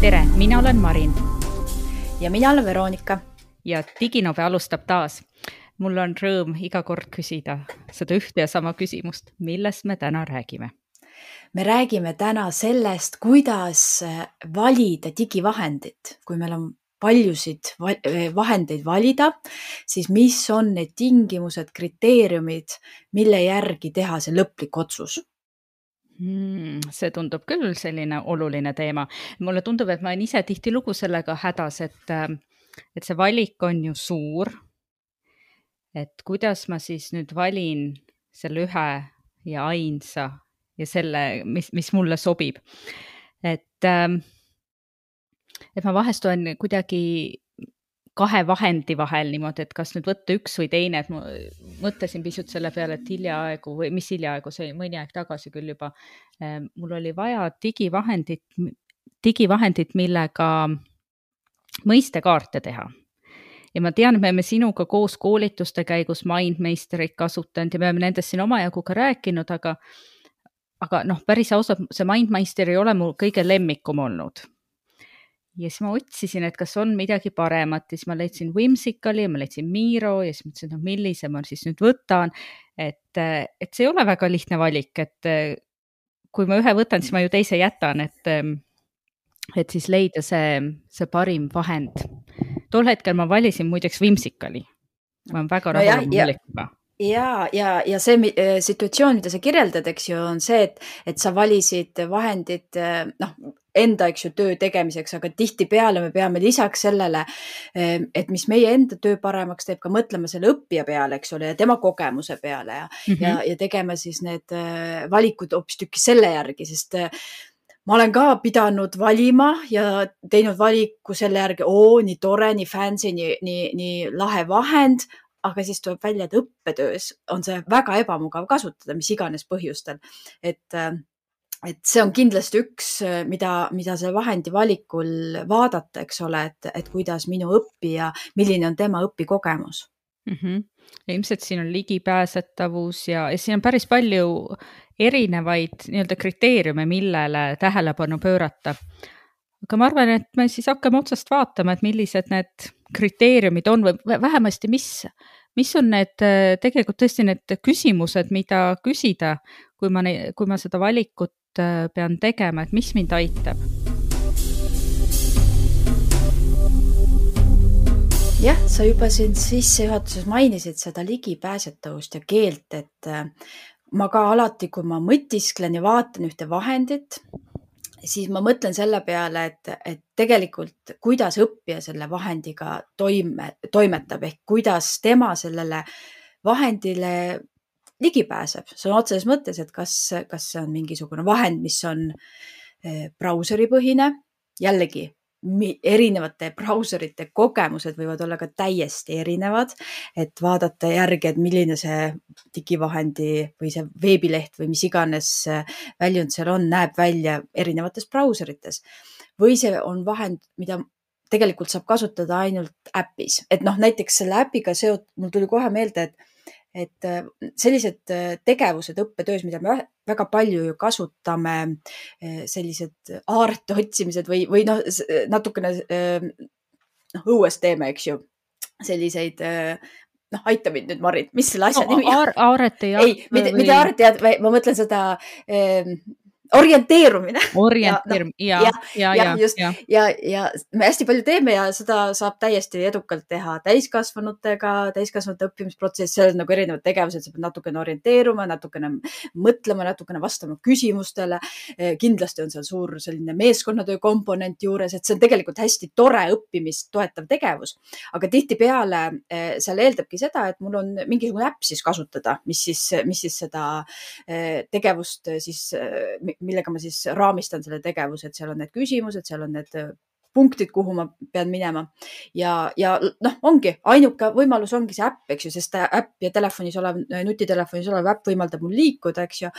tere, mina olen Marin. ja mina olen Veronika. ja Diginove alustab taas. mul on rõõm iga kord küsida seda ühte ja sama küsimust, millest me täna räägime? me räägime täna sellest, kuidas valida digivahendit, kui meil on paljusid vahendeid valida, siis mis on need tingimused, kriteeriumid, mille järgi teha see lõplik otsus Hmm, see tundub küll selline oluline teema. mulle tundub, et ma olen ise tihtilugu sellega hädas, et, et see valik on ju suur. et kuidas ma siis nüüd valin selle ühe ja ainsa ja selle, mis, mis mulle sobib. et, et ma vahest olen kuidagi kahe vahendi vahel niimoodi, et kas nüüd võtta üks või teine, et ma mõtlesin pisut selle peale, et hiljaaegu või mis hiljaaegu, see oli mõni aeg tagasi küll juba. Ehm, mul oli vaja digivahendit, digivahendit, millega mõistekaarte teha ja ma tean, et me oleme sinuga koos koolituste käigus Mindmeisterit kasutanud ja me oleme nendest siin omajagu ka rääkinud, aga aga noh, päris ausalt, see Mindmeister ei ole mu kõige lemmikum olnud ja siis ma otsisin, et kas on midagi paremat ja siis ma leidsin Whimsicali ja ma leidsin Miro ja siis mõtlesin, et noh, millise ma siis nüüd võtan. et, et see ei ole väga lihtne valik, et kui ma ühe võtan, siis ma ju teise jätan, et, et siis leida see, see parim vahend. tol hetkel ma valisin muideks Whimsicali. ma olen väga rahul oma valikuga ja, ja, ja see situatsioon, mida sa kirjeldad, eks ju, on see, et, et sa valisid vahendid, noh, enda, eks ju, töö tegemiseks, aga tihtipeale me peame lisaks sellele, ehm, et mis meie enda töö paremaks teeb, ka mõtlema selle õppija peale, eks ole, ja tema kogemuse peale ja mm, -hmm. ja, ja tegema siis need äh, valikud hoopistükkis selle järgi, sest äh, ma olen ka pidanud valima ja teinud valiku selle järgi, oo, nii tore, nii fancy, nii, nii, nii lahe vahend, aga siis tuleb välja, et õppetöös on see väga ebamugav kasutada, mis iganes põhjustel. et äh, et see on kindlasti üks, mida, mida selle vahendi valikul vaadata, eks ole, et, et kuidas minu õppija, milline on tema õpikogemus mm. -hmm. Ilmselt siin on ligipääsetavus ja, ja siin on päris palju erinevaid nii-öelda kriteeriume, millele tähelepanu pöörata. Aga ma arvan, et me siis hakkame otsast vaatama, et millised need kriteeriumid on või vähemasti, mis, mis on need tegelikult tõesti need küsimused, mida küsida, kui ma, kui ma seda valikut Äh, pean tegema, et mis mind aitab? jah, sa juba siin sissejuhatuses mainisid seda ligipääsetavust ja keelt, et äh, ma ka alati, kui ma mõtisklen ja vaatan ühte vahendit, siis ma mõtlen selle peale, et, et tegelikult, kuidas õppija selle vahendiga toime, toimetab ehk kuidas tema sellele vahendile ligi pääseb, sõna otseses mõttes, et kas, kas see on mingisugune vahend, mis on eh, brauseripõhine, jällegi erinevate brauserite kogemused võivad olla ka täiesti erinevad, et vaadata järgi, et milline see digivahendi või see veebileht või mis iganes väljund seal on, näeb välja erinevates brauserites. või see on vahend, mida tegelikult saab kasutada ainult äpis, et noh, näiteks selle äpiga seotud, mul tuli kohe meelde, et et äh, sellised äh, tegevused õppetöös, mida me väga palju ju kasutame, äh, sellised aarete otsimised või, või noh, natukene noh, õues teeme, eks ju, selliseid noh, aita mind nüüd, Marit, mis selle asja no, nimi on? Aarete jah. ei, mitte, mitte aarete jah, ma mõtlen seda orienteerumine. orienteerumine ja, ja, ja, ja, just ja, ja, ja me hästi palju teeme ja seda saab täiesti edukalt teha täiskasvanutega, täiskasvanute õppimisprotsess, seal on nagu erinevad tegevused, sa pead natukene orienteeruma, natukene mõtlema, natukene vastama küsimustele. Eh, kindlasti on seal suur selline meeskonnatöö komponent juures, et see on tegelikult hästi tore õppimist toetav tegevus. aga tihtipeale eh, seal eeldabki seda, et mul on mingisugune äpp siis kasutada, mis siis, mis siis seda eh, tegevust siis millega ma siis raamistan selle tegevuse, et seal on need küsimused, seal on need äh, punktid, kuhu ma pean minema ja, ja noh, ongi ainuke võimalus ongi see äpp, eks ju, sest äpp ja telefonis olev, nutitelefonis olev äpp võimaldab mul liikuda, eks ju.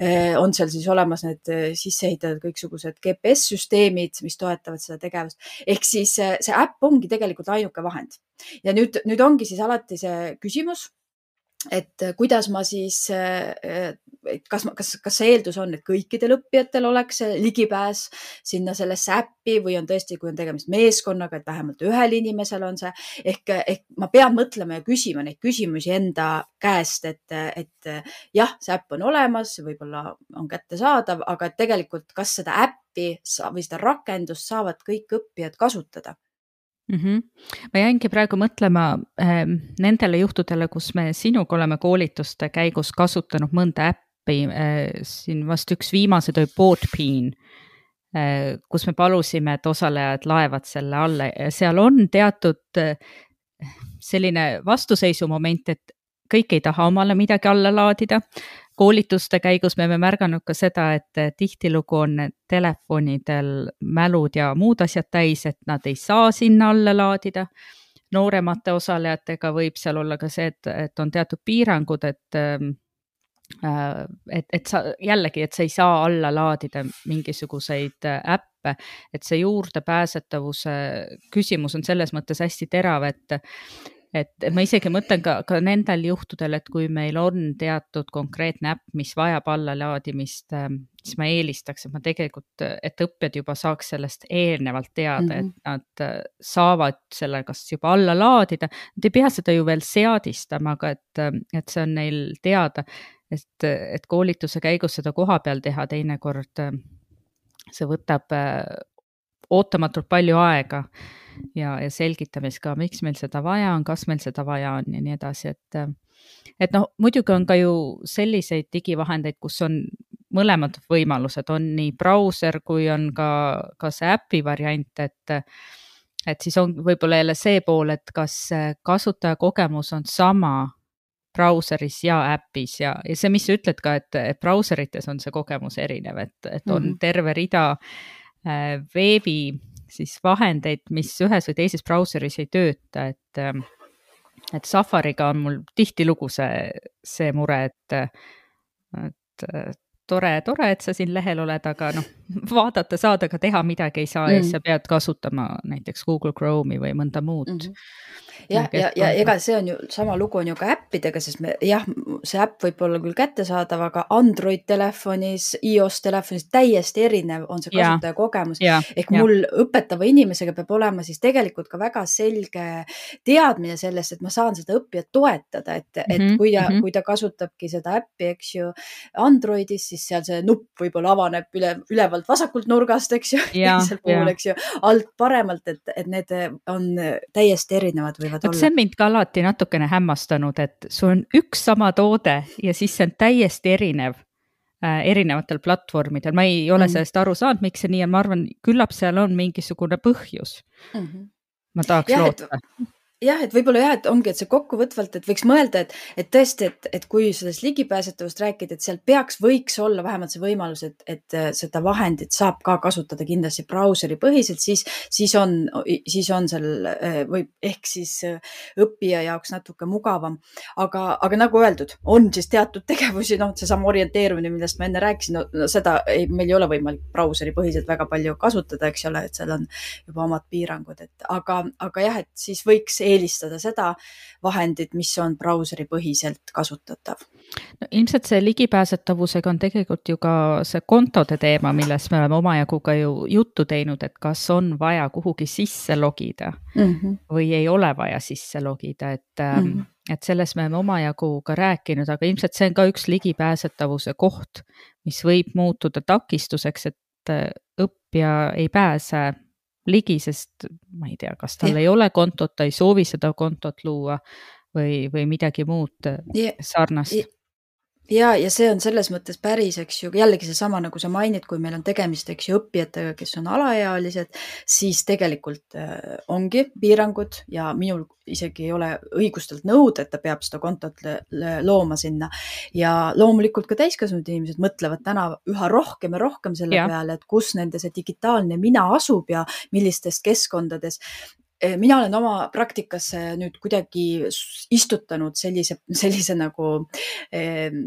Äh, on seal siis olemas need äh, sisse ehitatud kõiksugused GPS-süsteemid, mis toetavad seda tegevust. ehk siis see äpp ongi tegelikult ainuke vahend ja nüüd, nüüd ongi siis alati see küsimus et kuidas ma siis, kas, kas, kas see eeldus on, et kõikidel õppijatel oleks ligipääs sinna sellesse äppi või on tõesti, kui on tegemist meeskonnaga, et vähemalt ühel inimesel on see ehk, ehk ma pean mõtlema ja küsima neid küsimusi enda käest, et, et jah, see äpp on olemas, võib-olla on kättesaadav, aga et tegelikult, kas seda äppi või seda rakendust saavad kõik õppijad kasutada mm. -hmm. ma jäingi praegu mõtlema äh, nendele juhtudele, kus me sinuga oleme koolituste käigus kasutanud mõnda äppi äh,. siin vast üks viimaseid oli Boardbean äh,, kus me palusime, et osalejad laevad selle alla ja seal on teatud äh, selline vastuseisumoment, et kõik ei taha omale midagi alla laadida koolituste käigus me oleme märganud ka seda, et tihtilugu on telefonidel mälud ja muud asjad täis, et nad ei saa sinna alla laadida. nooremate osalejatega võib seal olla ka see, et, et on teatud piirangud, et äh, et, et sa jällegi, et sa ei saa alla laadida mingisuguseid äppe, et see juurdepääsetavuse küsimus on selles mõttes hästi terav, et et ma isegi mõtlen ka, ka nendel juhtudel, et kui meil on teatud konkreetne äpp, mis vajab allalaadimist, ähm, siis ma eelistaks, et ma tegelikult, et õppijad juba saaks sellest eelnevalt teada mm, -hmm. et mhm. nad äh, saavad selle kas juba alla laadida. Nad ei pea seda ju veel seadistama, aga et, ähm, et see on neil teada, et, et koolituse käigus seda koha peal teha teinekord, ähm, see võtab äh, ootamatult palju aega ja, ja selgitamist ka, miks meil seda vaja on, kas meil seda vaja on ja nii edasi, et et noh, muidugi on ka ju selliseid digivahendeid, kus on mõlemad võimalused, on nii brauser kui on ka, ka see äpi variant, et et siis on võib-olla jälle see pool, et kas kasutajakogemus on sama brauseris ja äpis ja, ja see, mis sa ütled ka, et, et brauserites on see kogemus erinev, et, et on mm -hmm. terve rida äh, veebi siis vahendeid, mis ühes või teises brauseris ei tööta, et ähm, et Safariga on mul tihtilugu see, see mure, et, et tore, tore, et sa siin lehel oled, aga noh, vaadata saad, aga teha midagi ei saa mm. ja siis sa pead kasutama näiteks Google Chrome'i või mõnda muud mm. -hmm jah, ja, ja, ja ega see on ju sama lugu on ju ka äppidega, sest me jah, see äpp võib olla küll kättesaadav, aga Android telefonis, iOS telefonis täiesti erinev on see kasutajakogemus. ehk ja. mul õpetava inimesega peab olema siis tegelikult ka väga selge teadmine sellest, et ma saan seda õppijat toetada, et, et mm -hmm. kui ta mm, -hmm. kui ta kasutabki seda äppi, eks ju, Androidis, siis seal see nupp võib-olla avaneb üle, ülevalt vasakult nurgast, eks ju, teisel pool, eks ju, alt paremalt, et, et need on täiesti erinevad võivad võivad olla. see on mind ka alati natukene hämmastanud, et sul on üks sama toode ja siis see on täiesti erinev äh, erinevatel platvormidel, ma ei ole mm. sellest aru saanud, miks see nii on, ma arvan, küllap seal on mingisugune põhjus mm. -hmm. ma tahaks ja, loota jah, et võib-olla jah, et ongi, et see kokkuvõtvalt, et võiks mõelda, et, et tõesti, et, et kui sellest ligipääsetavust rääkida, et seal peaks, võiks olla vähemalt see võimalus, et, et äh, seda vahendit saab ka kasutada kindlasti brauseri põhiselt, siis, siis on, siis on seal äh, või ehk siis äh, õppija jaoks natuke mugavam. aga, aga nagu öeldud, on siis teatud tegevusi, noh, seesama orienteerumine, millest ma enne rääkisin, no seda ei, meil ei ole võimalik brauseri põhiselt väga palju kasutada, eks ole, et seal on juba omad piirangud, et aga, aga jah, et siis võiks eelistada seda vahendit, mis on brauseripõhiselt kasutatav. no ilmselt see ligipääsetavusega on tegelikult ju ka see kontode teema, millest me oleme omajagu ka ju juttu teinud, et kas on vaja kuhugi sisse logida mm -hmm. või ei ole vaja sisse logida, et mm -hmm et sellest me oleme omajagu ka rääkinud, aga ilmselt see on ka üks ligipääsetavuse koht, mis võib muutuda takistuseks, et õppija ei pääse ligi, sest ma ei tea, kas tal ja. ei ole kontot, ta ei soovi seda kontot luua või, või midagi muud ja. sarnast ja, ja see on selles mõttes päris, eks ju, jällegi seesama, nagu sa mainid, kui meil on tegemist, eks ju, õppijatega, kes on alaealised, siis tegelikult äh, ongi piirangud ja minul isegi ei ole õigustelt nõuda, et ta peab seda kontot looma sinna. ja loomulikult ka täiskasvanud inimesed mõtlevad täna üha rohkem ja rohkem selle ja. peale, et kus nende see digitaalne mina asub ja millistes keskkondades mina olen oma praktikasse nüüd kuidagi istutanud sellise, sellise nagu ehm,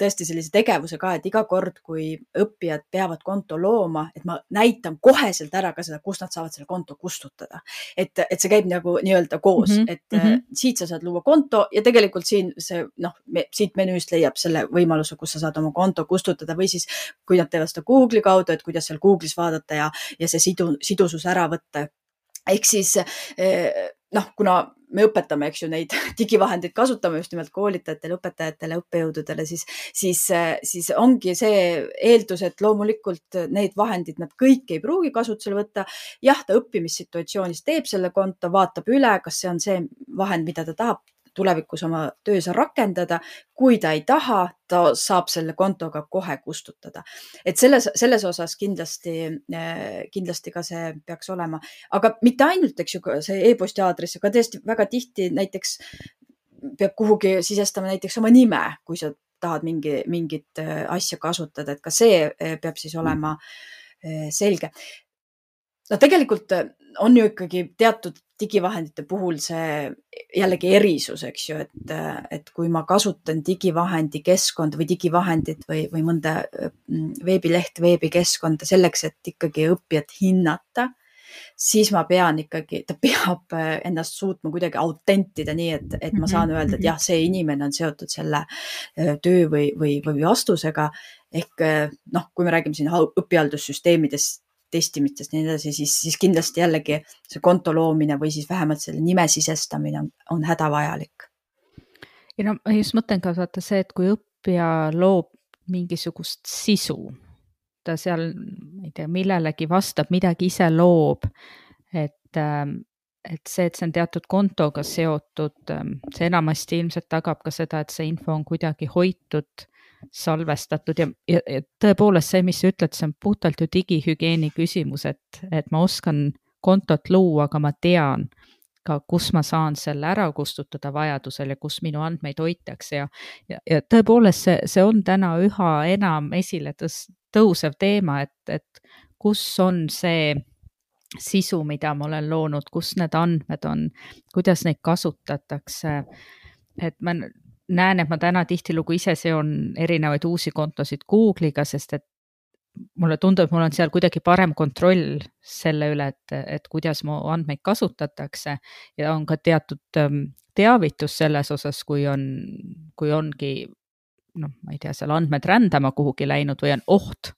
tõesti sellise tegevuse ka, et iga kord, kui õppijad peavad konto looma, et ma näitan koheselt ära ka seda, kust nad saavad selle konto kustutada. et, et see käib nagu nii-öelda koos mm, -hmm. et mm -hmm. siit sa saad luua konto ja tegelikult siin see noh, siit menüüst leiab selle võimaluse, kus sa saad oma konto kustutada või siis kui nad teevad seda Google'i kaudu, et kuidas seal Google'is vaadata ja, ja see sidu, sidusus ära võtta ehk siis eh, noh, kuna me õpetame, eks ju, neid digivahendeid kasutame just nimelt koolitajatele, õpetajatele, õppejõududele, siis, siis, siis ongi see eeldus, et loomulikult need vahendid, nad kõik ei pruugi kasutusele võtta. jah, ta õppimissituatsioonis teeb selle konto, vaatab üle, kas see on see vahend, mida ta tahab tulevikus oma töös rakendada. kui ta ei taha, ta saab selle konto ka kohe kustutada. et selles, selles osas kindlasti, kindlasti ka see peaks olema, aga mitte ainult, eks ju, see e-posti aadress, aga tõesti väga tihti näiteks peab kuhugi sisestama näiteks oma nime, kui sa tahad mingi, mingit asja kasutada, et ka see peab siis olema selge no tegelikult on ju ikkagi teatud digivahendite puhul see jällegi erisus, eks ju, et, et kui ma kasutan digivahendi keskkonda või digivahendit või, või mõnda mm, veebilehte, veebikeskkonda selleks, et ikkagi õppijat hinnata, siis ma pean ikkagi, ta peab ennast suutma kuidagi autentida, nii et, et ma saan öelda, et jah, see inimene on seotud selle töö või, või, või vastusega. ehk noh, kui me räägime siin õpihaldussüsteemidest testimistest ja nii edasi, siis, siis kindlasti jällegi see konto loomine või siis vähemalt selle nime sisestamine on, on hädavajalik. ja no ma just mõtlen ka vaata see, et kui õppija loob mingisugust sisu, ta seal, ma ei tea, millelegi vastab, midagi ise loob, et, ähm, et see, et see on teatud kontoga seotud, ähm, see enamasti ilmselt tagab ka seda, et see info on kuidagi hoitud salvestatud ja, ja, ja tõepoolest see, mis sa ütled, see on puhtalt ju digihügieeni küsimus, et, et ma oskan kontot luua, aga ma tean ka, kus ma saan selle ära kustutada vajadusel ja kus minu andmeid hoitakse ja, ja, ja tõepoolest see, see on täna üha enam esile tõs-, tõusev teema, et, et kus on see sisu, mida ma olen loonud, kus need andmed on, kuidas neid kasutatakse. et ma näen, et ma täna tihtilugu ise seon erinevaid uusi kontosid Google'iga, sest et mulle tundub, et mul on seal kuidagi parem kontroll selle üle, et, et kuidas mu andmeid kasutatakse. Ja on ka teatud ähm, teavitus selles osas, kui on, kui ongi noh, ma ei tea, seal andmed rändama kuhugi läinud või on oht,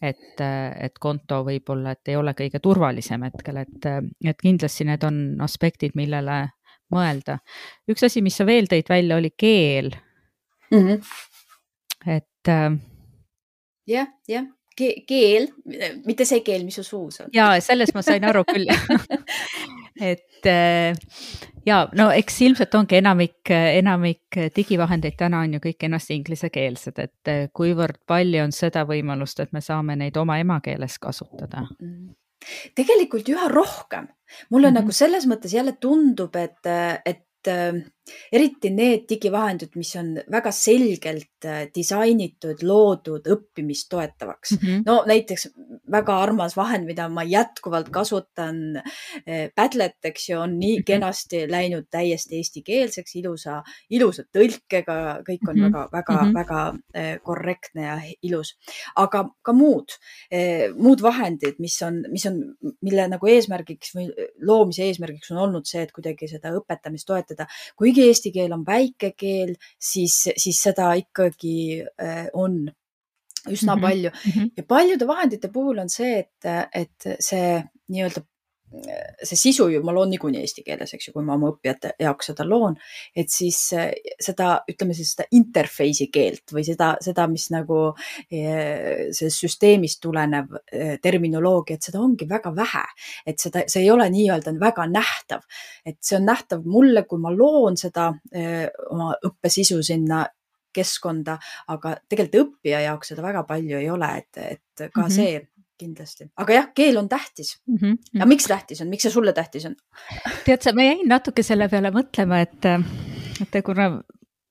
et, et konto võib-olla, et ei ole kõige turvalisem hetkel, et, et kindlasti need on aspektid, millele mõelda. üks asi, mis sa veel tõid välja, oli keel mm. -hmm. et äh,. jah, jah, keel, mitte see keel, mis su suus on. ja sellest ma sain aru küll et äh, ja no eks ilmselt ongi enamik, enamik digivahendeid täna on ju kõik ennast inglisekeelsed, et äh, kuivõrd palju on seda võimalust, et me saame neid oma emakeeles kasutada mm? -hmm tegelikult üha rohkem. mulle mm -hmm. nagu selles mõttes jälle tundub, et, et eriti need digivahendid, mis on väga selgelt äh, disainitud, loodud õppimist toetavaks mm. -hmm. no näiteks väga armas vahend, mida ma jätkuvalt kasutan, äh, Padlet, eks ju, on nii mhm. kenasti läinud täiesti eestikeelseks, ilusa, ilusa tõlkega, kõik on väga-väga-väga mm -hmm. väga, väga korrektne ja ilus. aga ka muud, muud vahendid, mis on, mis on, mille nagu eesmärgiks või loomise eesmärgiks on olnud see, et kuidagi seda õpetamist toetada, kuigi kuigi eesti keel on väike keel, siis, siis seda ikkagi äh, on üsna mm -hmm. palju -hmm. ja paljude vahendite puhul on see, et, et see nii-öelda see sisu ju ma loon niikuinii eesti keeles, eks ju, kui ma oma õppijate jaoks seda loon, et siis eh, seda, ütleme siis seda interface'i keelt või seda, seda, mis nagu eh, sellest süsteemist tulenev eh, terminoloogia, et seda ongi väga vähe. et seda, see ei ole nii-öelda väga nähtav, et see on nähtav mulle, kui ma loon seda oma õppesisu sinna keskkonda, aga tegelikult õppija jaoks seda väga palju ei ole, et, et ka mm -hmm. see kindlasti, aga jah, keel on tähtis mm. -hmm. ja miks tähtis on, miks see sulle tähtis on? tead sa, ma jäin natuke selle peale mõtlema, et, et kuna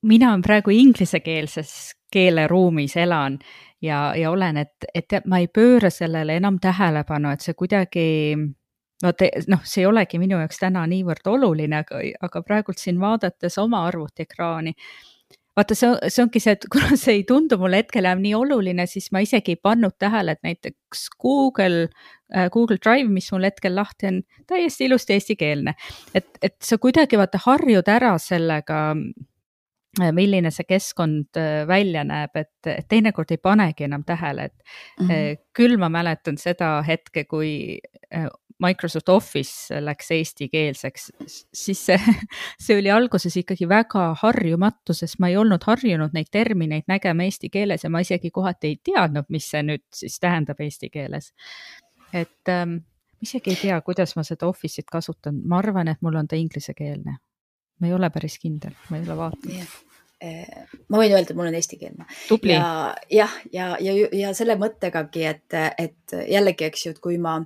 mina praegu inglisekeelses keeleruumis elan ja, ja olen, et, et ma ei pööra sellele enam tähelepanu, et see kuidagi vaata noh, see ei olegi minu jaoks täna niivõrd oluline, aga, aga praegult siin vaadates oma arvutiekraani vaata, see, see ongi see, et kuna see ei tundu mulle hetkel enam nii oluline, siis ma isegi ei pannud tähele, et näiteks Google äh,, Google Drive, mis mul hetkel lahti on, täiesti ilusti eestikeelne. et, et sa kuidagi vaata harjud ära sellega äh, milline see keskkond äh, välja näeb, et, et teinekord ei panegi enam tähele, et mm -hmm. küll ma mäletan seda hetke, kui Microsoft Office läks eestikeelseks, siis see, see oli alguses ikkagi väga harjumatu, sest ma ei olnud harjunud neid termineid nägema eesti keeles ja ma isegi kohati ei teadnud, mis see nüüd siis tähendab eesti keeles. et ähm, isegi ei tea, kuidas ma seda Office'it kasutan, ma arvan, et mul on ta inglisekeelne. ma ei ole päris kindel, ma ei ole vaadanud yeah ma võin öelda, et mul on eestikeelne. ja jah, ja, ja, ja, ja selle mõttegagi, et, et jällegi, eks ju, et kui ma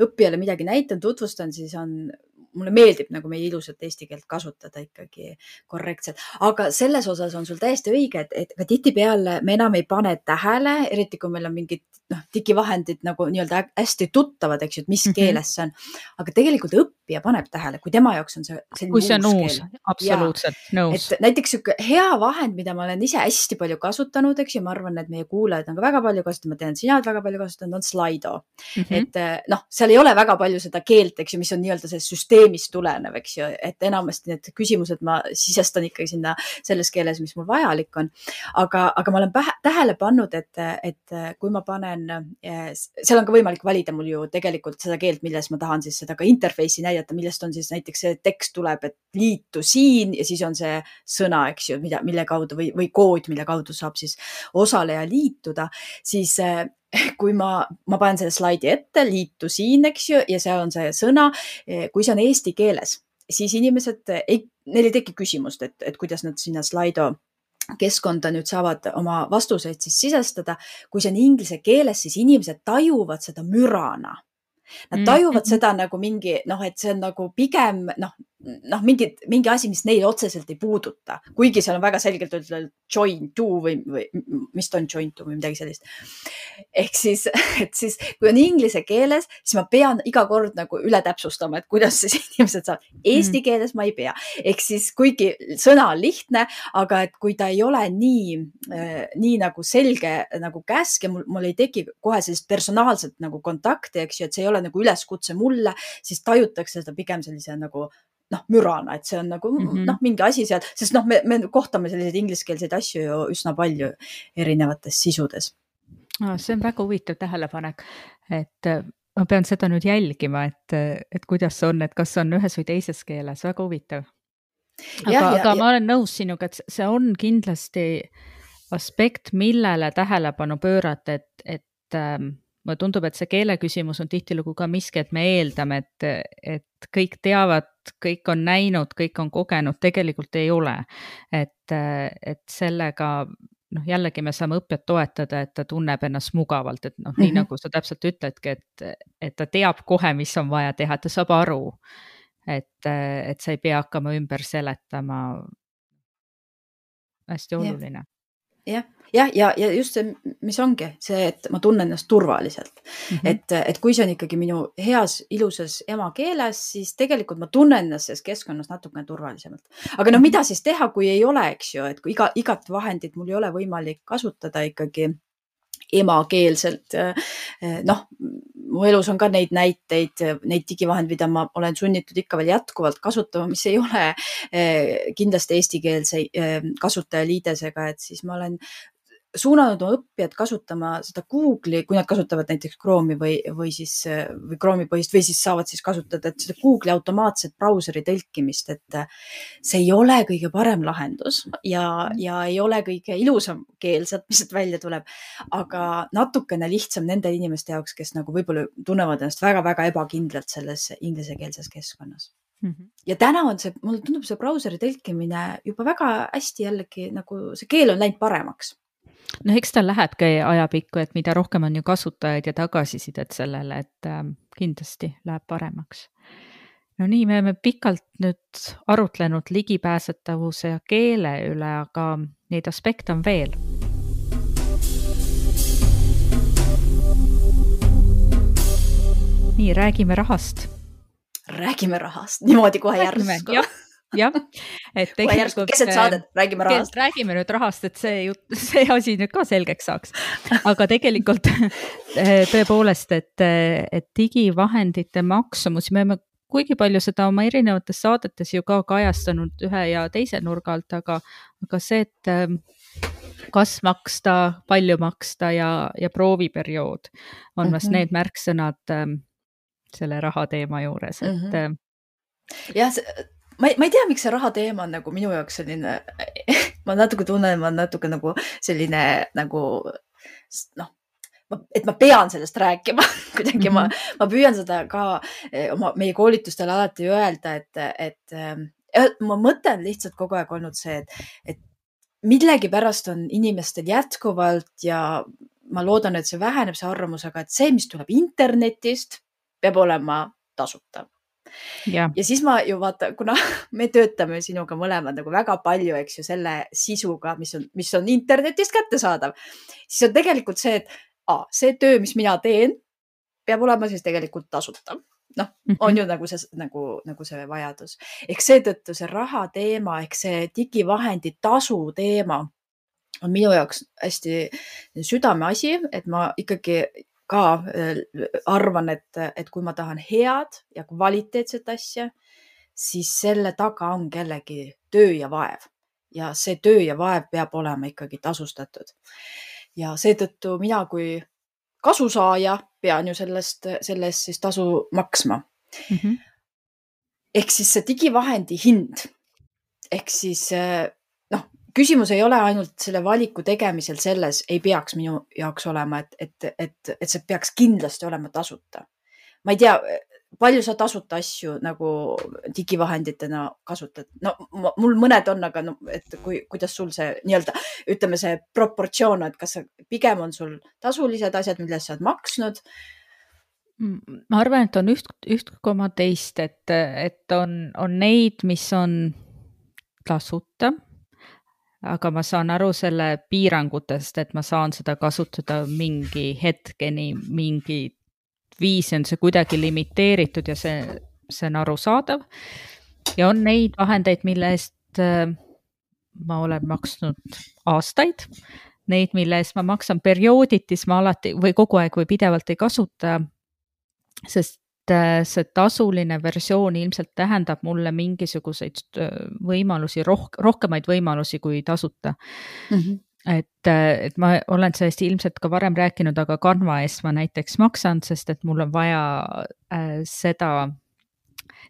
õppijale midagi näitan, tutvustan, siis on mulle meeldib nagu meie ilusat eesti keelt kasutada ikkagi korrektselt, aga selles osas on sul täiesti õige, et, et ka tihtipeale me enam ei pane tähele, eriti kui meil on mingid noh, digivahendid nagu nii-öelda hästi tuttavad, eks ju, et mis mm -hmm. keeles see on. aga tegelikult õppija paneb tähele, kui tema jaoks on see selline kui see on uus, absoluutselt nõus. et näiteks sihuke hea vahend, mida ma olen ise hästi palju kasutanud, eks ju, ma arvan, et meie kuulajad on ka väga palju kasutanud, ma tean, sina oled väga palju kasutanud, on Slido mm. -hmm. et noh, seal ei ole väga palju seda keelt, eks ju, mis on nii-öelda see süsteem süsteemist tulenev, eks ju, et enamasti need küsimused ma sisestan ikkagi sinna selles keeles, mis mul vajalik on. aga, aga ma olen pähe, tähele pannud, et, et kui ma panen, seal on ka võimalik valida mul ju tegelikult seda keelt, milles ma tahan siis seda ka interface'i näidata, millest on siis näiteks see tekst tuleb, et liitu siin ja siis on see sõna, eks ju, mida, mille kaudu või, või kood, mille kaudu saab siis osaleja liituda, siis kui ma, ma panen selle slaidi ette, liitu siin, eks ju, ja seal on see sõna, kui see on eesti keeles, siis inimesed ei, neil ei teki küsimust, et, et kuidas nad sinna Slido keskkonda nüüd saavad oma vastuseid siis sisestada. kui see on inglise keeles, siis inimesed tajuvad seda mürana. Nad tajuvad mm -hmm. seda nagu mingi noh, et see on nagu pigem noh, noh, mingi, mingi asi, mis neid otseselt ei puuduta, kuigi seal on väga selgelt öeldud join to või, või mis ta on join to või midagi sellist. ehk siis, et siis kui on inglise keeles, siis ma pean iga kord nagu üle täpsustama, et kuidas siis inimesed saavad. Eesti mm. keeles ma ei pea, ehk siis kuigi sõna on lihtne, aga et kui ta ei ole nii äh,, nii nagu selge nagu käsk ja mul, mul ei teki kohe sellist personaalset nagu kontakti, eks ju, et see ei ole nagu üleskutse mulle, siis tajutakse seda pigem sellise nagu noh, mürana, et see on nagu mm -hmm. noh, mingi asi seal, sest noh, me, me kohtame selliseid ingliskeelseid asju ju üsna palju erinevates sisudes ah,. see on väga huvitav tähelepanek, et äh, ma pean seda nüüd jälgima, et, et kuidas on, et kas on ühes või teises keeles, väga huvitav. aga, aga ja, ma olen nõus sinuga, et see on kindlasti aspekt, millele tähelepanu pöörata, et, et ähm, mulle tundub, et see keele küsimus on tihtilugu ka miski, et me eeldame, et, et kõik teavad, kõik on näinud, kõik on kogenud, tegelikult ei ole. et, et sellega noh, jällegi me saame õppijat toetada, et ta tunneb ennast mugavalt, et noh nii mhm. nagu sa täpselt ütledki, et, et ta teab kohe, mis on vaja teha, ta saab aru. et, et sa ei pea hakkama ümber seletama. hästi oluline jah, jah, ja, ja just see, mis ongi see, et ma tunnen ennast turvaliselt mm. -hmm. et, et kui see on ikkagi minu heas, ilusas emakeeles, siis tegelikult ma tunnen ennast selles keskkonnas natukene turvalisemalt. aga noh, mida siis teha, kui ei ole, eks ju, et kui iga, igat vahendit mul ei ole võimalik kasutada ikkagi emakeelselt. noh, mu elus on ka neid näiteid, neid digivahendeid, mida ma olen sunnitud ikka veel jätkuvalt kasutama, mis ei ole eh, kindlasti eestikeelse eh, kasutajaliidesega, et siis ma olen suunanud oma õppijad kasutama seda Google'i, kui nad kasutavad näiteks Chrome'i või, või siis või Chrome'i põhist või siis saavad siis kasutada seda Google'i automaatset brauseri tõlkimist, et see ei ole kõige parem lahendus ja, ja ei ole kõige ilusam keel sealt, mis sealt välja tuleb. aga natukene lihtsam nende inimeste jaoks, kes nagu võib-olla tunnevad ennast väga-väga ebakindlalt selles inglisekeelses keskkonnas Mm -hmm. ja täna on see, mulle tundub see brauseri tõlkimine juba väga hästi jällegi nagu see keel on läinud paremaks noh, eks ta lähebki ajapikku, et mida rohkem on ju kasutajaid ja tagasisidet sellele, et äh, kindlasti läheb paremaks. no nii, me oleme pikalt nüüd arutlenud ligipääsetavuse ja keele üle, aga neid aspekte on veel. nii, räägime rahast räägime rahast niimoodi kohe järsku jah, et tegelikult. keset äh, saadet räägime rahast. räägime nüüd rahast, et see jutt, see asi nüüd ka selgeks saaks. aga tegelikult äh, tõepoolest, et, et digivahendite maksumus, me oleme kuigi palju seda oma erinevates saadetes ju ka kajastanud ühe ja teise nurga alt, aga, aga see, et ähm, kas maksta, palju maksta ja, ja prooviperiood on vast mm -hmm. need märksõnad ähm, selle raha teema juures, et mm. -hmm. jah, ma ei, ma ei tea, miks see raha teema on nagu minu jaoks selline ma natuke tunnen, ma natuke nagu selline nagu noh, et ma pean sellest rääkima kuidagi mm -hmm. ma, mhm. ma püüan seda ka eh, oma, meie koolitustel alati öelda, et, et äh, mu mõte on lihtsalt kogu aeg olnud see, et, et millegipärast on inimestel jätkuvalt ja ma loodan, et see väheneb, see arvamus, aga et see, mis tuleb internetist, peab olema tasuta ja. ja siis ma ju vaata, kuna me töötame sinuga mõlemad nagu väga palju, eks ju, selle sisuga, mis on, mis on internetist kättesaadav, siis on tegelikult see, et a, see töö, mis mina teen, peab olema siis tegelikult tasuta noh mm -hmm., on ju nagu see, nagu, nagu see vajadus. ehk seetõttu see raha teema ehk see digivahendi tasu teema on minu jaoks hästi südameasi, et ma ikkagi ka äh, arvan, et, et kui ma tahan head ja kvaliteetset asja, siis selle taga on kellegi töö ja vaev ja see töö ja vaev peab olema ikkagi tasustatud. ja seetõttu mina kui kasusaaja pean ju sellest, selle eest siis tasu maksma mm. -hmm. ehk siis see digivahendi hind ehk siis äh, küsimus ei ole ainult selle valiku tegemisel selles, ei peaks minu jaoks olema, et, et, et, et see peaks kindlasti olema tasuta. ma ei tea, palju sa tasuta asju nagu digivahenditena kasutad? no mul mõned on, aga no, et kui, kuidas sul see nii-öelda, ütleme, see proportsioon, et kas pigem on sul tasulised asjad, mille eest sa oled maksnud? ma arvan, et on üht, üht koma teist, et, et on, on neid, mis on tasuta aga ma saan aru selle piirangutest, et ma saan seda kasutada mingi hetkeni, mingi viisi on see kuidagi limiteeritud ja see, see on arusaadav. ja on neid vahendeid, mille eest äh, ma olen maksnud aastaid, neid, mille eest ma maksan periooditi, siis ma alati või kogu aeg või pidevalt ei kasuta. sest see tasuline versioon ilmselt tähendab mulle mingisuguseid äh, võimalusi, roh-, rohkemaid võimalusi kui tasuta mm. -hmm et, äh, et ma olen sellest ilmselt ka varem rääkinud, aga Canva eest ma näiteks maksan, sest et mul on vaja äh, seda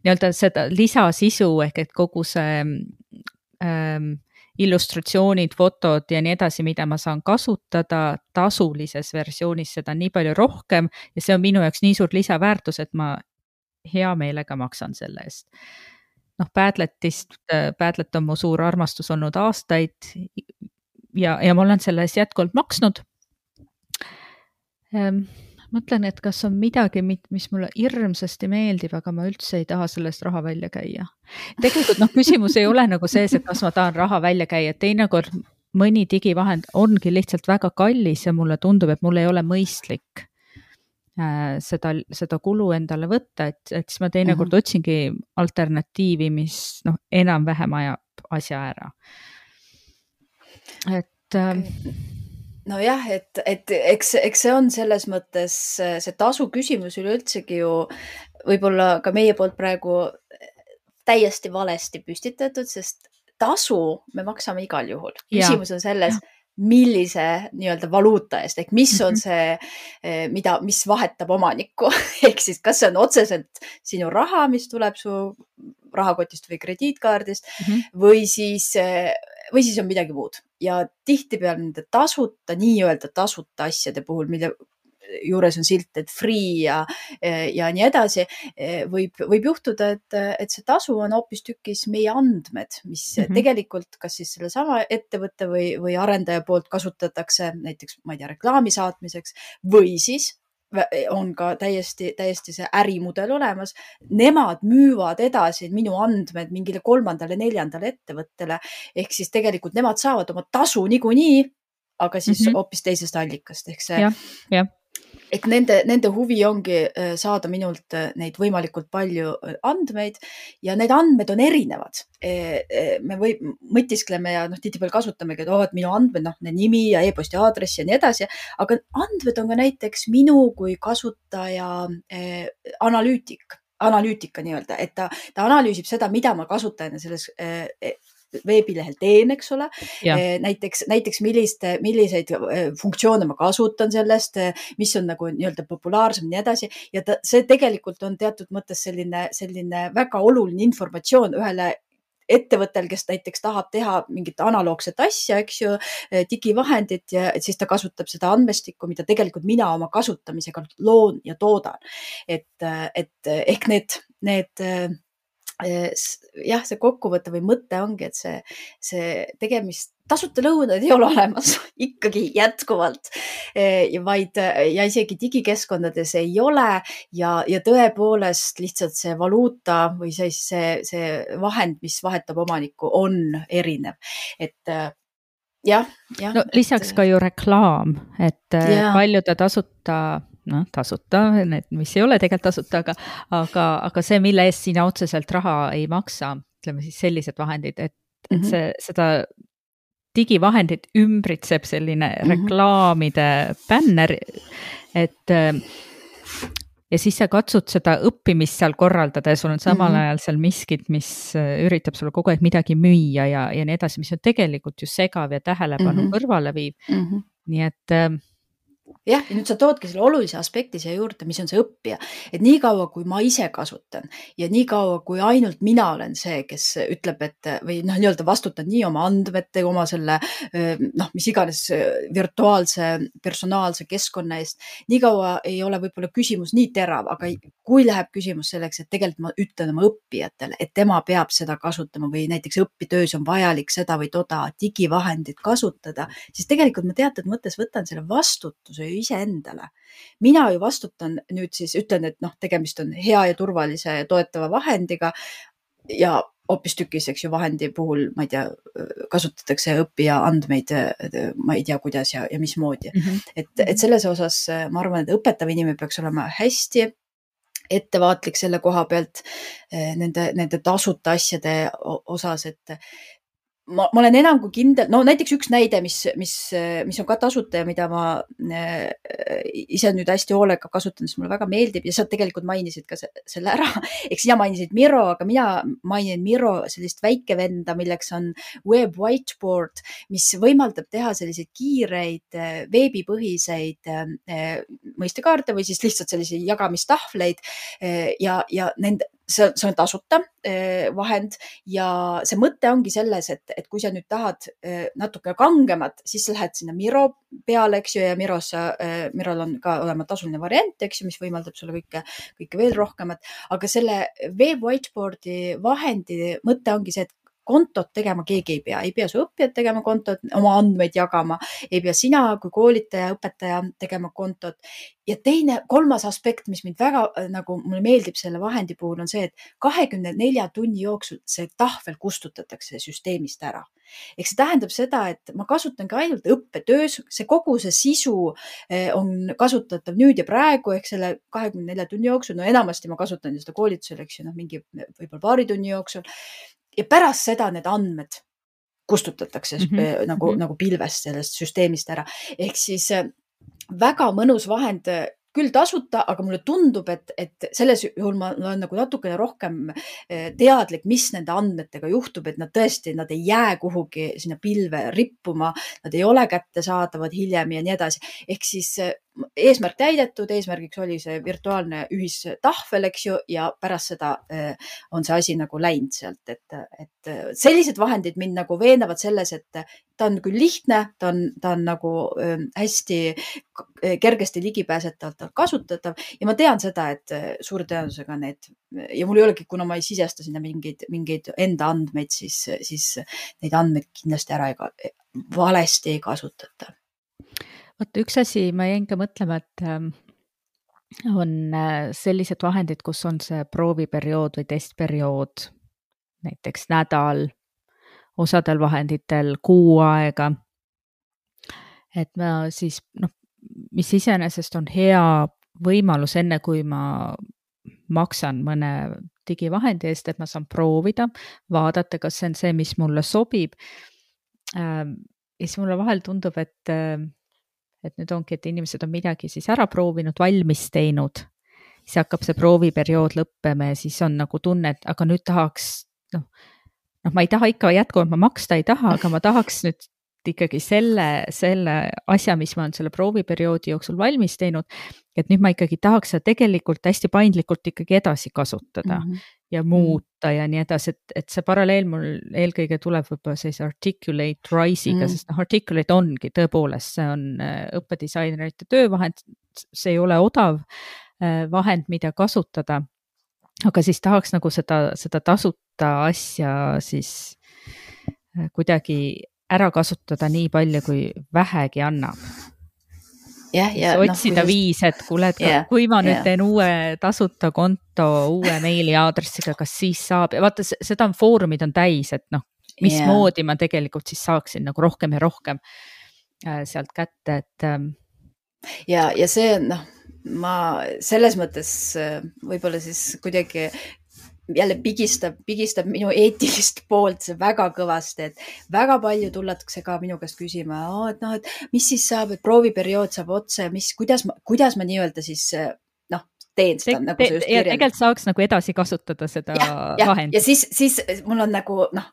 nii-öelda seda lisasisu ehk et kogu see ähm, illustratsioonid, fotod ja nii edasi, mida ma saan kasutada tasulises versioonis, seda nii palju rohkem ja see on minu jaoks nii suur lisaväärtus, et ma hea meelega maksan selle eest. noh, Padletist, Padlet on mu suur armastus olnud aastaid ja, ja ma olen selle eest jätkuvalt maksnud ehm, mõtlen, et kas on midagi, mis mulle hirmsasti meeldib, aga ma üldse ei taha sellest raha välja käia. tegelikult noh, küsimus ei ole nagu sees, et kas ma tahan raha välja käia, teinekord mõni digivahend ongi lihtsalt väga kallis ja mulle tundub, et mul ei ole mõistlik äh, seda, seda kulu endale võtta, et, et siis ma teinekord mm -hmm. otsingi alternatiivi, mis noh, enam-vähem ajab asja ära. et äh, nojah, et, et eks, eks see on selles mõttes see tasu küsimus üleüldsegi ju võib-olla ka meie poolt praegu täiesti valesti püstitatud, sest tasu me maksame igal juhul. küsimus on selles, millise nii-öelda valuuta eest ehk mis on mhm. see, mida, mis vahetab omanikku ehk siis, kas see on otseselt sinu raha, mis tuleb su rahakotist või krediitkaardist mm -hmm. või siis või siis on midagi muud ja tihtipeale nende tasuta, nii-öelda tasuta asjade puhul, mille juures on silt, et free ja, ja nii edasi, võib, võib juhtuda, et, et see tasu on hoopistükkis meie andmed, mis mm -hmm. tegelikult kas siis sellesama ettevõtte või, või arendaja poolt kasutatakse näiteks, ma ei tea, reklaami saatmiseks või siis on ka täiesti, täiesti see ärimudel olemas. Nemad müüvad edasi minu andmed mingile kolmandale-neljandale ettevõttele ehk siis tegelikult nemad saavad oma tasu niikuinii, aga siis mm -hmm. hoopis teisest allikast ehk see. jah, jah ehk nende, nende huvi ongi äh, saada minult äh, neid võimalikult palju äh, andmeid ja need andmed on erinevad. me või mõtiskleme ja noh, tihtipeale kasutamegi, et oo, et minu andmed, noh, nimi ja e-posti aadress ja nii edasi, aga andmed on ka näiteks minu kui kasutaja analüütik analüütika nii-öelda, et ta, ta analüüsib seda, mida ma kasutajana selles veebilehel teen, eks ole. Eh, näiteks, näiteks millist, milliseid eh, funktsioone ma kasutan sellest, eh, mis on nagu nii-öelda populaarsem ja nii edasi ja ta, see tegelikult on teatud mõttes selline, selline väga oluline informatsioon ühele ettevõttel, kes näiteks tahab teha mingit analoogset asja, eks ju, digivahendit ja siis ta kasutab seda andmestikku, mida tegelikult mina oma kasutamisega loon ja toodan. et, et ehk need, need jah, see kokkuvõte või mõte ongi, et see, see tegemist, tasuta lõunaid ei ole olemas ikkagi jätkuvalt, vaid ja isegi digikeskkondades ei ole ja, ja tõepoolest lihtsalt see valuuta või siis see, see vahend, mis vahetab omanikku, on erinev, et jah, jah. no lisaks et, ka ju reklaam, et ja. paljude tasuta noh, tasuta, need, mis ei ole tegelikult tasuta, aga, aga, aga see, mille eest sina otseselt raha ei maksa, ütleme siis sellised vahendid, et mm, -hmm. et see, seda digivahendit ümbritseb selline mm -hmm. reklaamide bänner, et ja siis sa katsud seda õppimist seal korraldada ja sul on samal mm -hmm. ajal seal miskit, mis üritab sulle kogu aeg midagi müüa ja, ja nii edasi, mis on tegelikult ju segav ja tähelepanu mm -hmm. kõrvale viiv mm. -hmm. nii et jah, ja nüüd sa toodki selle olulise aspekti siia juurde, mis on see õppija, et niikaua, kui ma ise kasutan ja niikaua, kui ainult mina olen see, kes ütleb, et või noh, nii-öelda vastutan nii oma andmete, oma selle noh, mis iganes virtuaalse personaalse keskkonna eest, niikaua ei ole võib-olla küsimus nii terav, aga kui läheb küsimus selleks, et tegelikult ma ütlen oma õppijatele, et tema peab seda kasutama või näiteks õpitöös on vajalik seda või toda digivahendit kasutada, siis tegelikult ma teatud mõttes võtan selle vastutuse ju iseendale. mina ju vastutan nüüd siis, ütlen, et noh, tegemist on hea ja turvalise ja toetava vahendiga ja hoopistükkis, eks ju, vahendi puhul, ma ei tea, kasutatakse õppija andmeid, ma ei tea, kuidas ja, ja mismoodi mm. -hmm. et, et selles osas ma arvan, et õpetav inimene peaks olema hästi ettevaatlik selle koha pealt nende, nende tasuta asjade osas, et ma, ma olen enam kui kindel, no näiteks üks näide, mis, mis, mis on ka tasuta ja mida ma äh, ise nüüd hästi hoolega kasutan, sest mulle väga meeldib ja sa tegelikult mainisid ka selle ära. eks sina mainisid Miro, aga mina mainin Miro sellist väikevenda, milleks on web whiteboard, mis võimaldab teha selliseid kiireid äh, veebipõhiseid äh, mõistekaarte või siis lihtsalt selliseid jagamistahvleid ja, ja nende see, see on tasuta eh, vahend ja see mõte ongi selles, et, et kui sa nüüd tahad eh, natuke kangemat, siis sa lähed sinna Miro peale, eks ju, ja Miros, eh, Mirol on ka olema tasuline variant, eks ju, mis võimaldab sulle kõike, kõike veel rohkemat. aga selle Web Whiteboardi vahendi mõte ongi see, et kontot tegema keegi ei pea, ei pea su õppijad tegema kontot, oma andmeid jagama, ei pea sina kui koolitaja, õpetaja tegema kontot. ja teine, kolmas aspekt, mis mind väga äh, nagu mulle meeldib selle vahendi puhul on see, et kahekümne nelja tunni jooksul see tahvel kustutatakse süsteemist ära. ehk see tähendab seda, et ma kasutan ka ainult õppetöös, see kogu see sisu äh, on kasutatav nüüd ja praegu ehk selle kahekümne nelja tunni jooksul, no enamasti ma kasutan ju seda koolitusel, eks ju, noh, mingi võib-olla paari tunni jooksul ja pärast seda need andmed kustutatakse mm -hmm. nagu mm, -hmm. nagu pilvest sellest süsteemist ära. ehk siis äh, väga mõnus vahend äh, küll tasuta, aga mulle tundub, et, et selles juhul ma olen nagu natukene rohkem teadlik, mis nende andmetega juhtub, et nad tõesti, nad ei jää kuhugi sinna pilve rippuma, nad ei ole kättesaadavad hiljem ja nii edasi. ehk siis eesmärk täidetud, eesmärgiks oli see virtuaalne ühistahvel, eks ju, ja pärast seda äh, on see asi nagu läinud sealt, et, et sellised vahendid mind nagu veenavad selles, et ta on küll lihtne, ta on, ta on nagu äh, hästi kergesti ligipääsetavalt kasutatav ja ma tean seda, et äh, suure tõenäosusega need ja mul ei olegi, kuna ma ei sisesta sinna mingeid, mingeid enda andmeid, siis, siis neid andmeid kindlasti ära ei, valesti ei kasutata vot üks asi, ma jäin ka mõtlema, et ähm, on äh, sellised vahendid, kus on see prooviperiood või testperiood, näiteks nädal, osadel vahenditel kuu aega. et ma siis noh, mis iseenesest on hea võimalus, enne kui ma maksan mõne digivahendi eest, et ma saan proovida, vaadata, kas see on see, mis mulle sobib. Ähm, ja siis mulle vahel tundub, et, äh, et nüüd ongi, et inimesed on midagi siis ära proovinud, valmis teinud, siis hakkab see prooviperiood lõppema ja siis on nagu tunne, et aga nüüd tahaks noh, noh, ma ei taha ikka jätkuvalt, ma maksta ei taha, aga ma tahaks nüüd ikkagi selle, selle asja, mis ma olen selle prooviperioodi jooksul valmis teinud, et nüüd ma ikkagi tahaks seda tegelikult hästi paindlikult ikkagi edasi kasutada mm -hmm. Ja muuta ja nii edasi, et, et see paralleel mul eelkõige tuleb võib-olla sellise articulate rise'iga mm, sest noh, articulate ongi tõepoolest, see on äh, õppedisainerite töövahend, see ei ole odav äh, vahend, mida kasutada. aga siis tahaks nagu seda, seda tasuta asja siis äh, kuidagi ära kasutada nii palju, kui vähegi annab. Jah, ja otsida no, viis, et kuule, et yeah, kui ma nüüd yeah. teen uue tasuta konto uue meiliaadressiga, kas siis saab ja vaata, seda on foorumid on täis, et noh, mismoodi yeah. ma tegelikult siis saaksin nagu rohkem ja rohkem äh, sealt kätte, et ähm.... ja, ja see on noh, ma selles mõttes äh, võib-olla siis kuidagi jälle pigistab, pigistab minu eetilist poolt see väga kõvasti, et väga palju tullakse ka minu käest küsima, et noh, et mis siis saab, et prooviperiood saab otsa ja mis, kuidas ma, kuidas ma nii-öelda siis noh, teen seda te,, nagu sa just kirjeldasid. tegelikult saaks nagu edasi kasutada seda vahendit. ja siis, siis mul on nagu noh,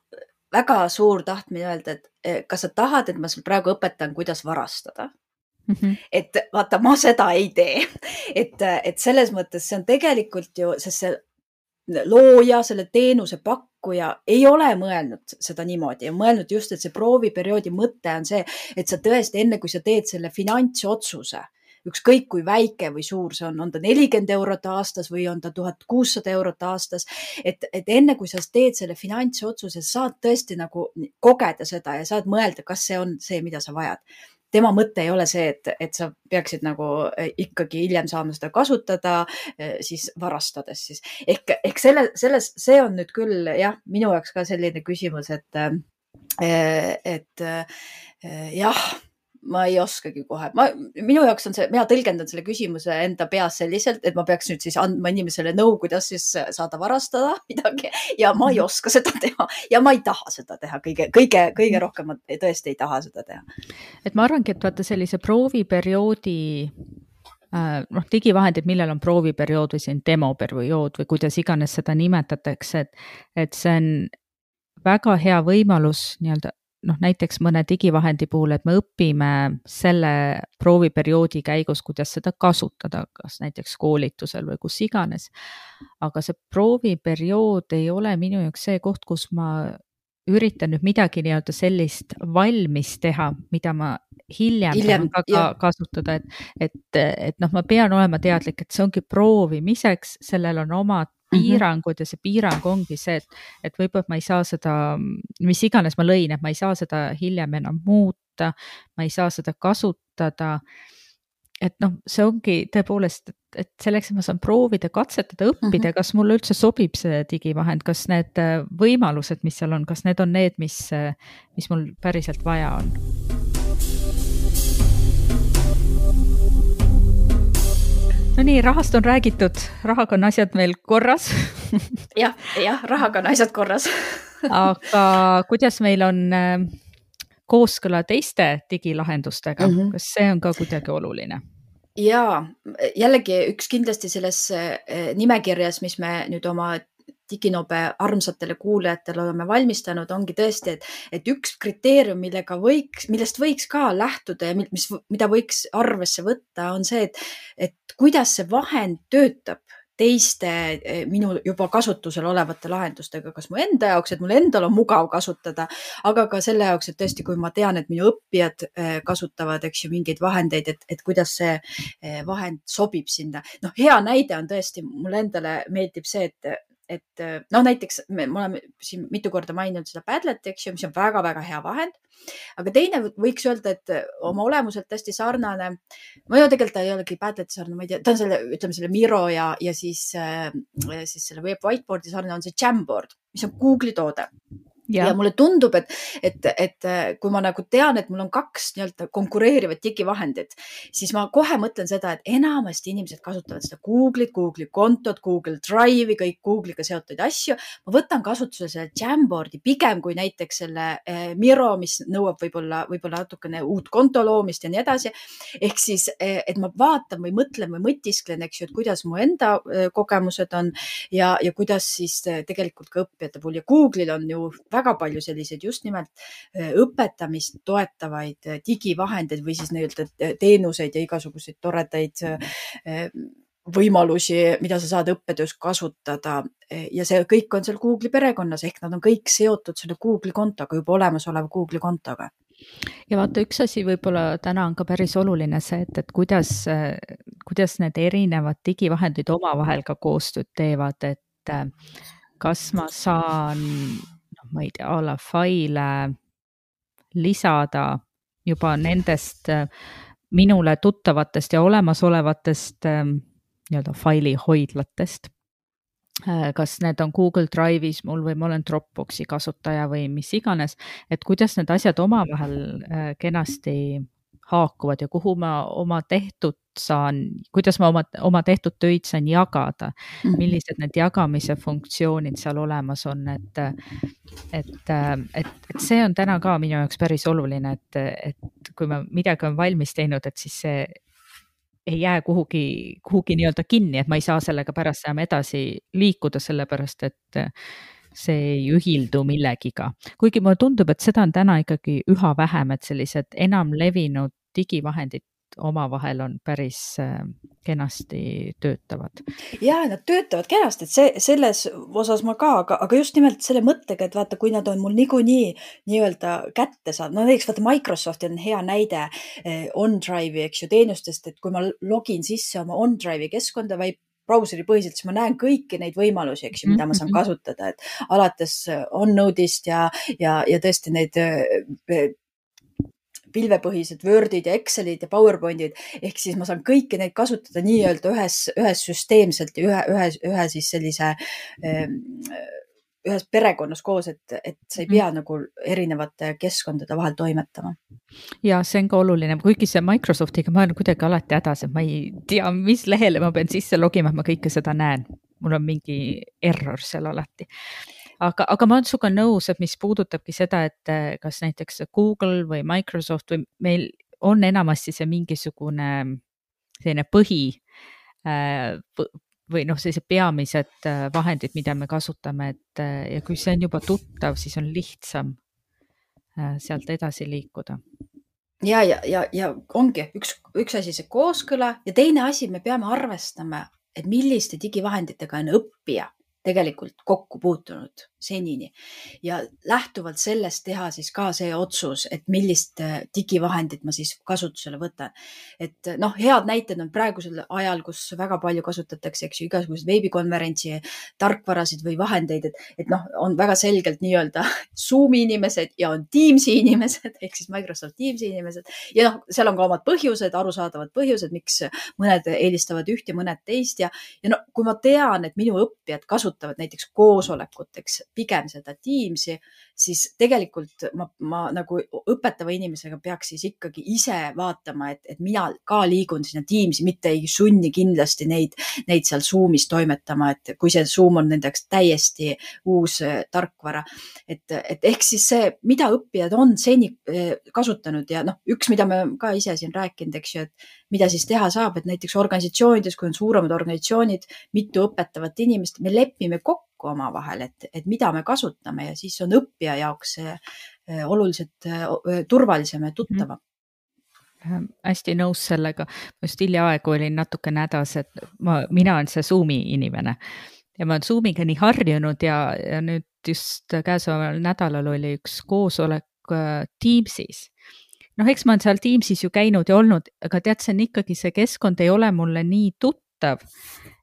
väga suur tahtmine öelda, et eh, kas sa tahad, et ma sul praegu õpetan, kuidas varastada Mm -hmm. et vaata, ma seda ei tee. et, et selles mõttes see on tegelikult ju, sest see looja, selle teenuse pakkuja ei ole mõelnud seda niimoodi, on mõelnud just, et see prooviperioodi mõte on see, et sa tõesti enne, kui sa teed selle finantsotsuse, ükskõik kui väike või suur see on, on ta nelikümmend eurot aastas või on ta tuhat kuussada eurot aastas. et, et enne kui sa teed selle finantsotsuse, saad tõesti nagu kogeda seda ja saad mõelda, kas see on see, mida sa vajad tema mõte ei ole see, et, et sa peaksid nagu eh, ikkagi hiljem saama seda kasutada, eh, siis varastades siis. Ehk, ehk selle, selles, see on nüüd küll jah, minu jaoks ka selline küsimus, et, eh, et jah ma ei oskagi kohe, ma, minu jaoks on see, mina tõlgendan selle küsimuse enda peas selliselt, et ma peaks nüüd siis andma inimesele nõu, kuidas siis saada varastada midagi. Ja ma ei oska seda teha. Ja ma ei taha seda teha. Kõige, kõige, kõige rohkem ma tõesti ei taha seda teha. et ma arvangi, et vaata sellise prooviperioodi äh, noh, digivahendid, millel on prooviperiood või siin demoperiood või kuidas iganes seda nimetatakse, et, et see on väga hea võimalus nii-öelda noh, näiteks mõne digivahendi puhul, et me õpime selle prooviperioodi käigus, kuidas seda kasutada, kas näiteks koolitusel või kus iganes. aga see prooviperiood ei ole minu jaoks see koht, kus ma üritan nüüd midagi nii-öelda sellist valmis teha, mida ma hiljem, hiljem saan ka jah. kasutada, et, et, et noh, ma pean olema teadlik, et see ongi proovimiseks, sellel on omad Mhm. piirangud ja see piirang ongi see, et, et võib-olla ma ei saa seda, mis iganes ma lõin, et ma ei saa seda hiljem enam muuta, ma ei saa seda kasutada. et noh, see ongi tõepoolest, et selleks, et ma saan proovida, katsetada, õppida mm, -hmm. kas mulle üldse sobib see digivahend, kas need äh, võimalused, mis seal on, kas need on need, mis, äh, mis mul päriselt vaja on no nii, rahast on räägitud, rahaga on asjad meil korras jah, jah, rahaga on asjad korras aga kuidas meil on äh, kooskõla teiste digilahendustega mm, -hmm. kas see on ka kuidagi oluline? ja jällegi üks kindlasti selles äh, nimekirjas, mis me nüüd oma diginobe armsatele kuulajatele oleme valmistanud, ongi tõesti, et, et üks kriteerium, millega võiks, millest võiks ka lähtuda ja mis, mida võiks arvesse võtta, on see, et, et kuidas see vahend töötab teiste eh, minu juba kasutusel olevate lahendustega, kas mu enda jaoks, et mul endal on mugav kasutada, aga ka selle jaoks, et tõesti, kui ma tean, et minu õppijad eh, kasutavad, eks ju, mingeid vahendeid, et, et kuidas see eh, vahend sobib sinna. noh, hea näide on tõesti, mulle endale meeldib see, et et äh, noh, näiteks me, me oleme siin mitu korda maininud seda Padleti, eks ju, mis on väga-väga hea vahend. aga teine võiks öelda, et äh, oma olemuselt hästi sarnane, no tegelikult ta ei olegi Padleti sarnane, ma ei tea, ta on selle, ütleme selle Miro ja, ja siis äh,, siis selle Web Whiteboard'i sarnane on see Jamboard, mis on Google'i toode ja, ja mulle tundub, et, et, et kui ma nagu tean, et mul on kaks nii-öelda konkureerivat digivahendit, siis ma kohe mõtlen seda, et enamasti inimesed kasutavad seda Google'it, Google'i kontot, Google Drive'i, kõik Google'iga seotud asju. ma võtan kasutusele selle Jamboardi pigem kui näiteks selle eh, Miro, mis nõuab võib-olla, võib-olla natukene uut konto loomist ja nii edasi. ehk siis, eh, et ma vaatan või mõtlen või mõtisklen, eks ju, et kuidas mu enda kogemused on ja, ja kuidas siis tegelikult ka õppijate puhul ja Google'il on ju väga väga palju selliseid just nimelt äh, õpetamist toetavaid äh, digivahendeid või siis nii-öelda äh, teenuseid ja igasuguseid toredaid võimalusi, mida sa saad õppetöös kasutada. Ja see kõik on seal Google'i perekonnas ehk nad on kõik seotud selle Google'i kontoga, juba olemasoleva Google'i kontoga. Ja vaata, üks asi võib-olla täna on ka päris oluline see, et, et kuidas, kuidas need erinevad digivahendid omavahel ka koostööd teevad, et kas ma saan ma ei tea, a la faile lisada juba nendest äh, minule tuttavatest ja olemasolevatest ähm, nii-öelda failihoidlatest. Äh, kas need on Google Drive'is mul või ma olen Dropboxi kasutaja või mis iganes, et kuidas need asjad omavahel äh, kenasti haakuvad ja kuhu ma oma tehtud saan, kuidas ma oma, oma tehtud töid saan jagada -hmm. millised need jagamise funktsioonid seal olemas on, et, et, et, et see on täna ka minu jaoks päris oluline, et, et kui ma midagi olen valmis teinud, et siis see ei jää kuhugi, kuhugi nii-öelda kinni, et ma ei saa sellega pärast enam edasi liikuda, sellepärast et see ei ühildu millegiga. kuigi mulle tundub, et seda on täna ikkagi üha vähem, et sellised enam levinud digivahendid omavahel on päris äh, kenasti töötavad. ja nad töötavad kenasti, et see selles osas ma ka, aga, aga just nimelt selle mõttega, et vaata, kui nad on mul niikuinii nii-öelda kätte saanud, no näiteks vaata Microsoft on hea näide eh, OneDrive'i, eks ju, teenustest, et kui ma login sisse oma OneDrive'i keskkonda või brauseri põhiselt, siis ma näen kõiki neid võimalusi, eks ju, mida ma saan mhm. kasutada, et alates OneNode'ist ja, ja, ja tõesti neid eh, pilvepõhised Wordid ja Excelid ja PowerPointid ehk siis ma saan kõiki neid kasutada nii-öelda ühes, ühes süsteemselt ja ühe, ühe, ühe siis sellise ehm, ühes perekonnas koos, et, et sa ei pea mm. nagu erinevate keskkondade vahel toimetama. ja see on ka oluline, kuigi see Microsoftiga ma olen kuidagi alati hädas, et ma ei tea, mis lehele ma pean sisse logima, et ma kõike seda näen. mul on mingi error seal alati aga, aga ma olen sinuga nõus, et mis puudutabki seda, et eh, kas näiteks Google või Microsoft või meil on enamasti see mingisugune selline põhi eh, või noh, sellised peamised eh, vahendid, mida me kasutame, et ja kui see on juba tuttav, siis on lihtsam sealt edasi liikuda. Ja, ja, ja, ja ongi üks, üks asi see kooskõla ja teine asi, me peame arvestama, et milliste digivahenditega on õppija tegelikult kokku puutunud senini. Ja lähtuvalt sellest teha siis ka see otsus, et millist äh, digivahendit ma siis kasutusele võtan. et äh, noh, head näited on praegusel ajal, kus väga palju kasutatakse, eks ju, igasuguseid veebikonverentsi tarkvarasid või vahendeid, et, et noh, on väga selgelt nii-öelda Zoom'i inimesed ja on Teams'i inimesed ehk siis Microsoft Teams'i inimesed. Ja noh, seal on ka omad põhjused, arusaadavad põhjused, miks mõned eelistavad üht ja mõned teist. Ja, ja no kui ma tean, et minu õppijad kasutavad näiteks koosolekuteks pigem seda Teamsi, siis tegelikult ma, ma nagu õpetava inimesega peaks siis ikkagi ise vaatama, et, et mina ka liigun sinna Teamsi, mitte ei sunni kindlasti neid, neid seal Zoom'is toimetama, et kui see Zoom on nendeks täiesti uus äh, tarkvara. et, et ehk siis see, mida õppijad on seni äh, kasutanud ja noh, üks, mida me ka ise siin rääkinud, eks ju, et mida siis teha saab, et näiteks organisatsioonides, kui on suuremad organisatsioonid, mitu õpetavat inimest, me lepime kokku kokku omavahel, et, et mida me kasutame ja siis on õppija jaoks see eh, oluliselt eh, turvalisem ja tuttavam mm. hästi nõus sellega, ma just hiljaaegu olin natukene hädas, et ma, mina olen see Zoomi inimene ja ma olen Zoomiga nii harjunud ja, ja nüüd just käesoleval nädalal oli üks koosolek äh, Teamsis. noh, eks ma olen seal Teamsis ju käinud ja olnud, aga tead, see on ikkagi, see keskkond ei ole mulle nii tuttav,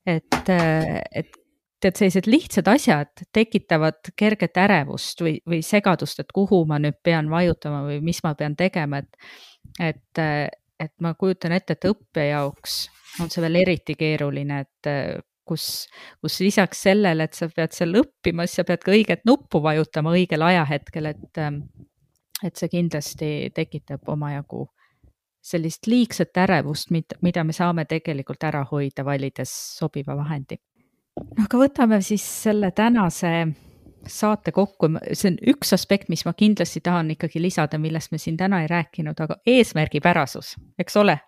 et, äh, et tead, sellised lihtsad asjad tekitavad kerget ärevust või, või segadust, et kuhu ma nüüd pean vajutama või mis ma pean tegema, et, et, et ma kujutan ette, et õppe jaoks on see veel eriti keeruline, et kus, kus lisaks sellele, et sa pead seal õppima, siis sa pead ka õiget nuppu vajutama õigel ajahetkel, et, et see kindlasti tekitab omajagu sellist liigset ärevust, mida me saame tegelikult ära hoida, valides sobiva vahendi. Aga võtame siis selle tänase saate kokku, see on üks aspekt, mis ma kindlasti tahan ikkagi lisada, millest me siin täna ei rääkinud, aga eesmärgipärasus, eks ole?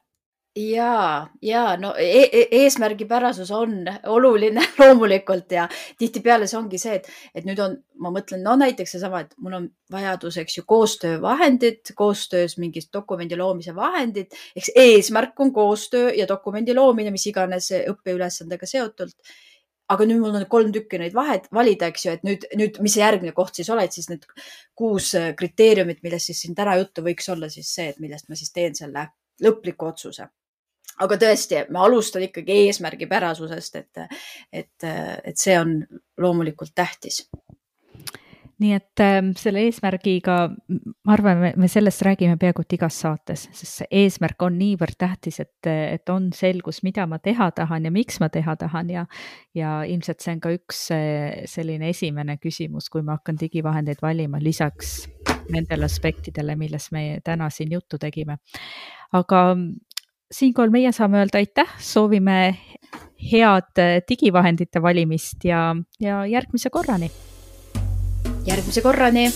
ja, ja no e e eesmärgipärasus on oluline loomulikult ja tihtipeale see ongi see, et, et nüüd on, ma mõtlen, no näiteks seesama, et mul on vajadus, eks ju, koostöövahendid, koostöös mingid dokumendi loomise vahendid, eks eesmärk on koostöö ja dokumendi loomine, mis iganes õppeülesandega seotult aga nüüd mul on kolm tükki neid vahet, valida, eks ju, et nüüd, nüüd, mis see järgmine koht siis oled, siis need kuus äh, kriteeriumit, millest siis siin täna juttu võiks olla siis see, et millest ma siis teen selle lõpliku otsuse. aga tõesti, ma alustan ikkagi eesmärgipärasusest, et, et, et see on loomulikult tähtis nii et äh, selle eesmärgiga, ma arvan, me sellest räägime peaaegu et igas saates, sest see eesmärk on niivõrd tähtis, et, et on selgus, mida ma teha tahan ja miks ma teha tahan. Ja, ja ilmselt see on ka üks selline esimene küsimus, kui ma hakkan digivahendeid valima, lisaks nendele aspektidele, millest me täna siin juttu tegime. aga siinkohal meie saame öelda aitäh, soovime head digivahendite valimist ja, ja järgmise korrani järgmise korrani